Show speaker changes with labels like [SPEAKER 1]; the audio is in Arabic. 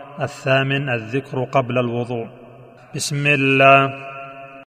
[SPEAKER 1] الثامن الذكر قبل الوضوء. بسم الله.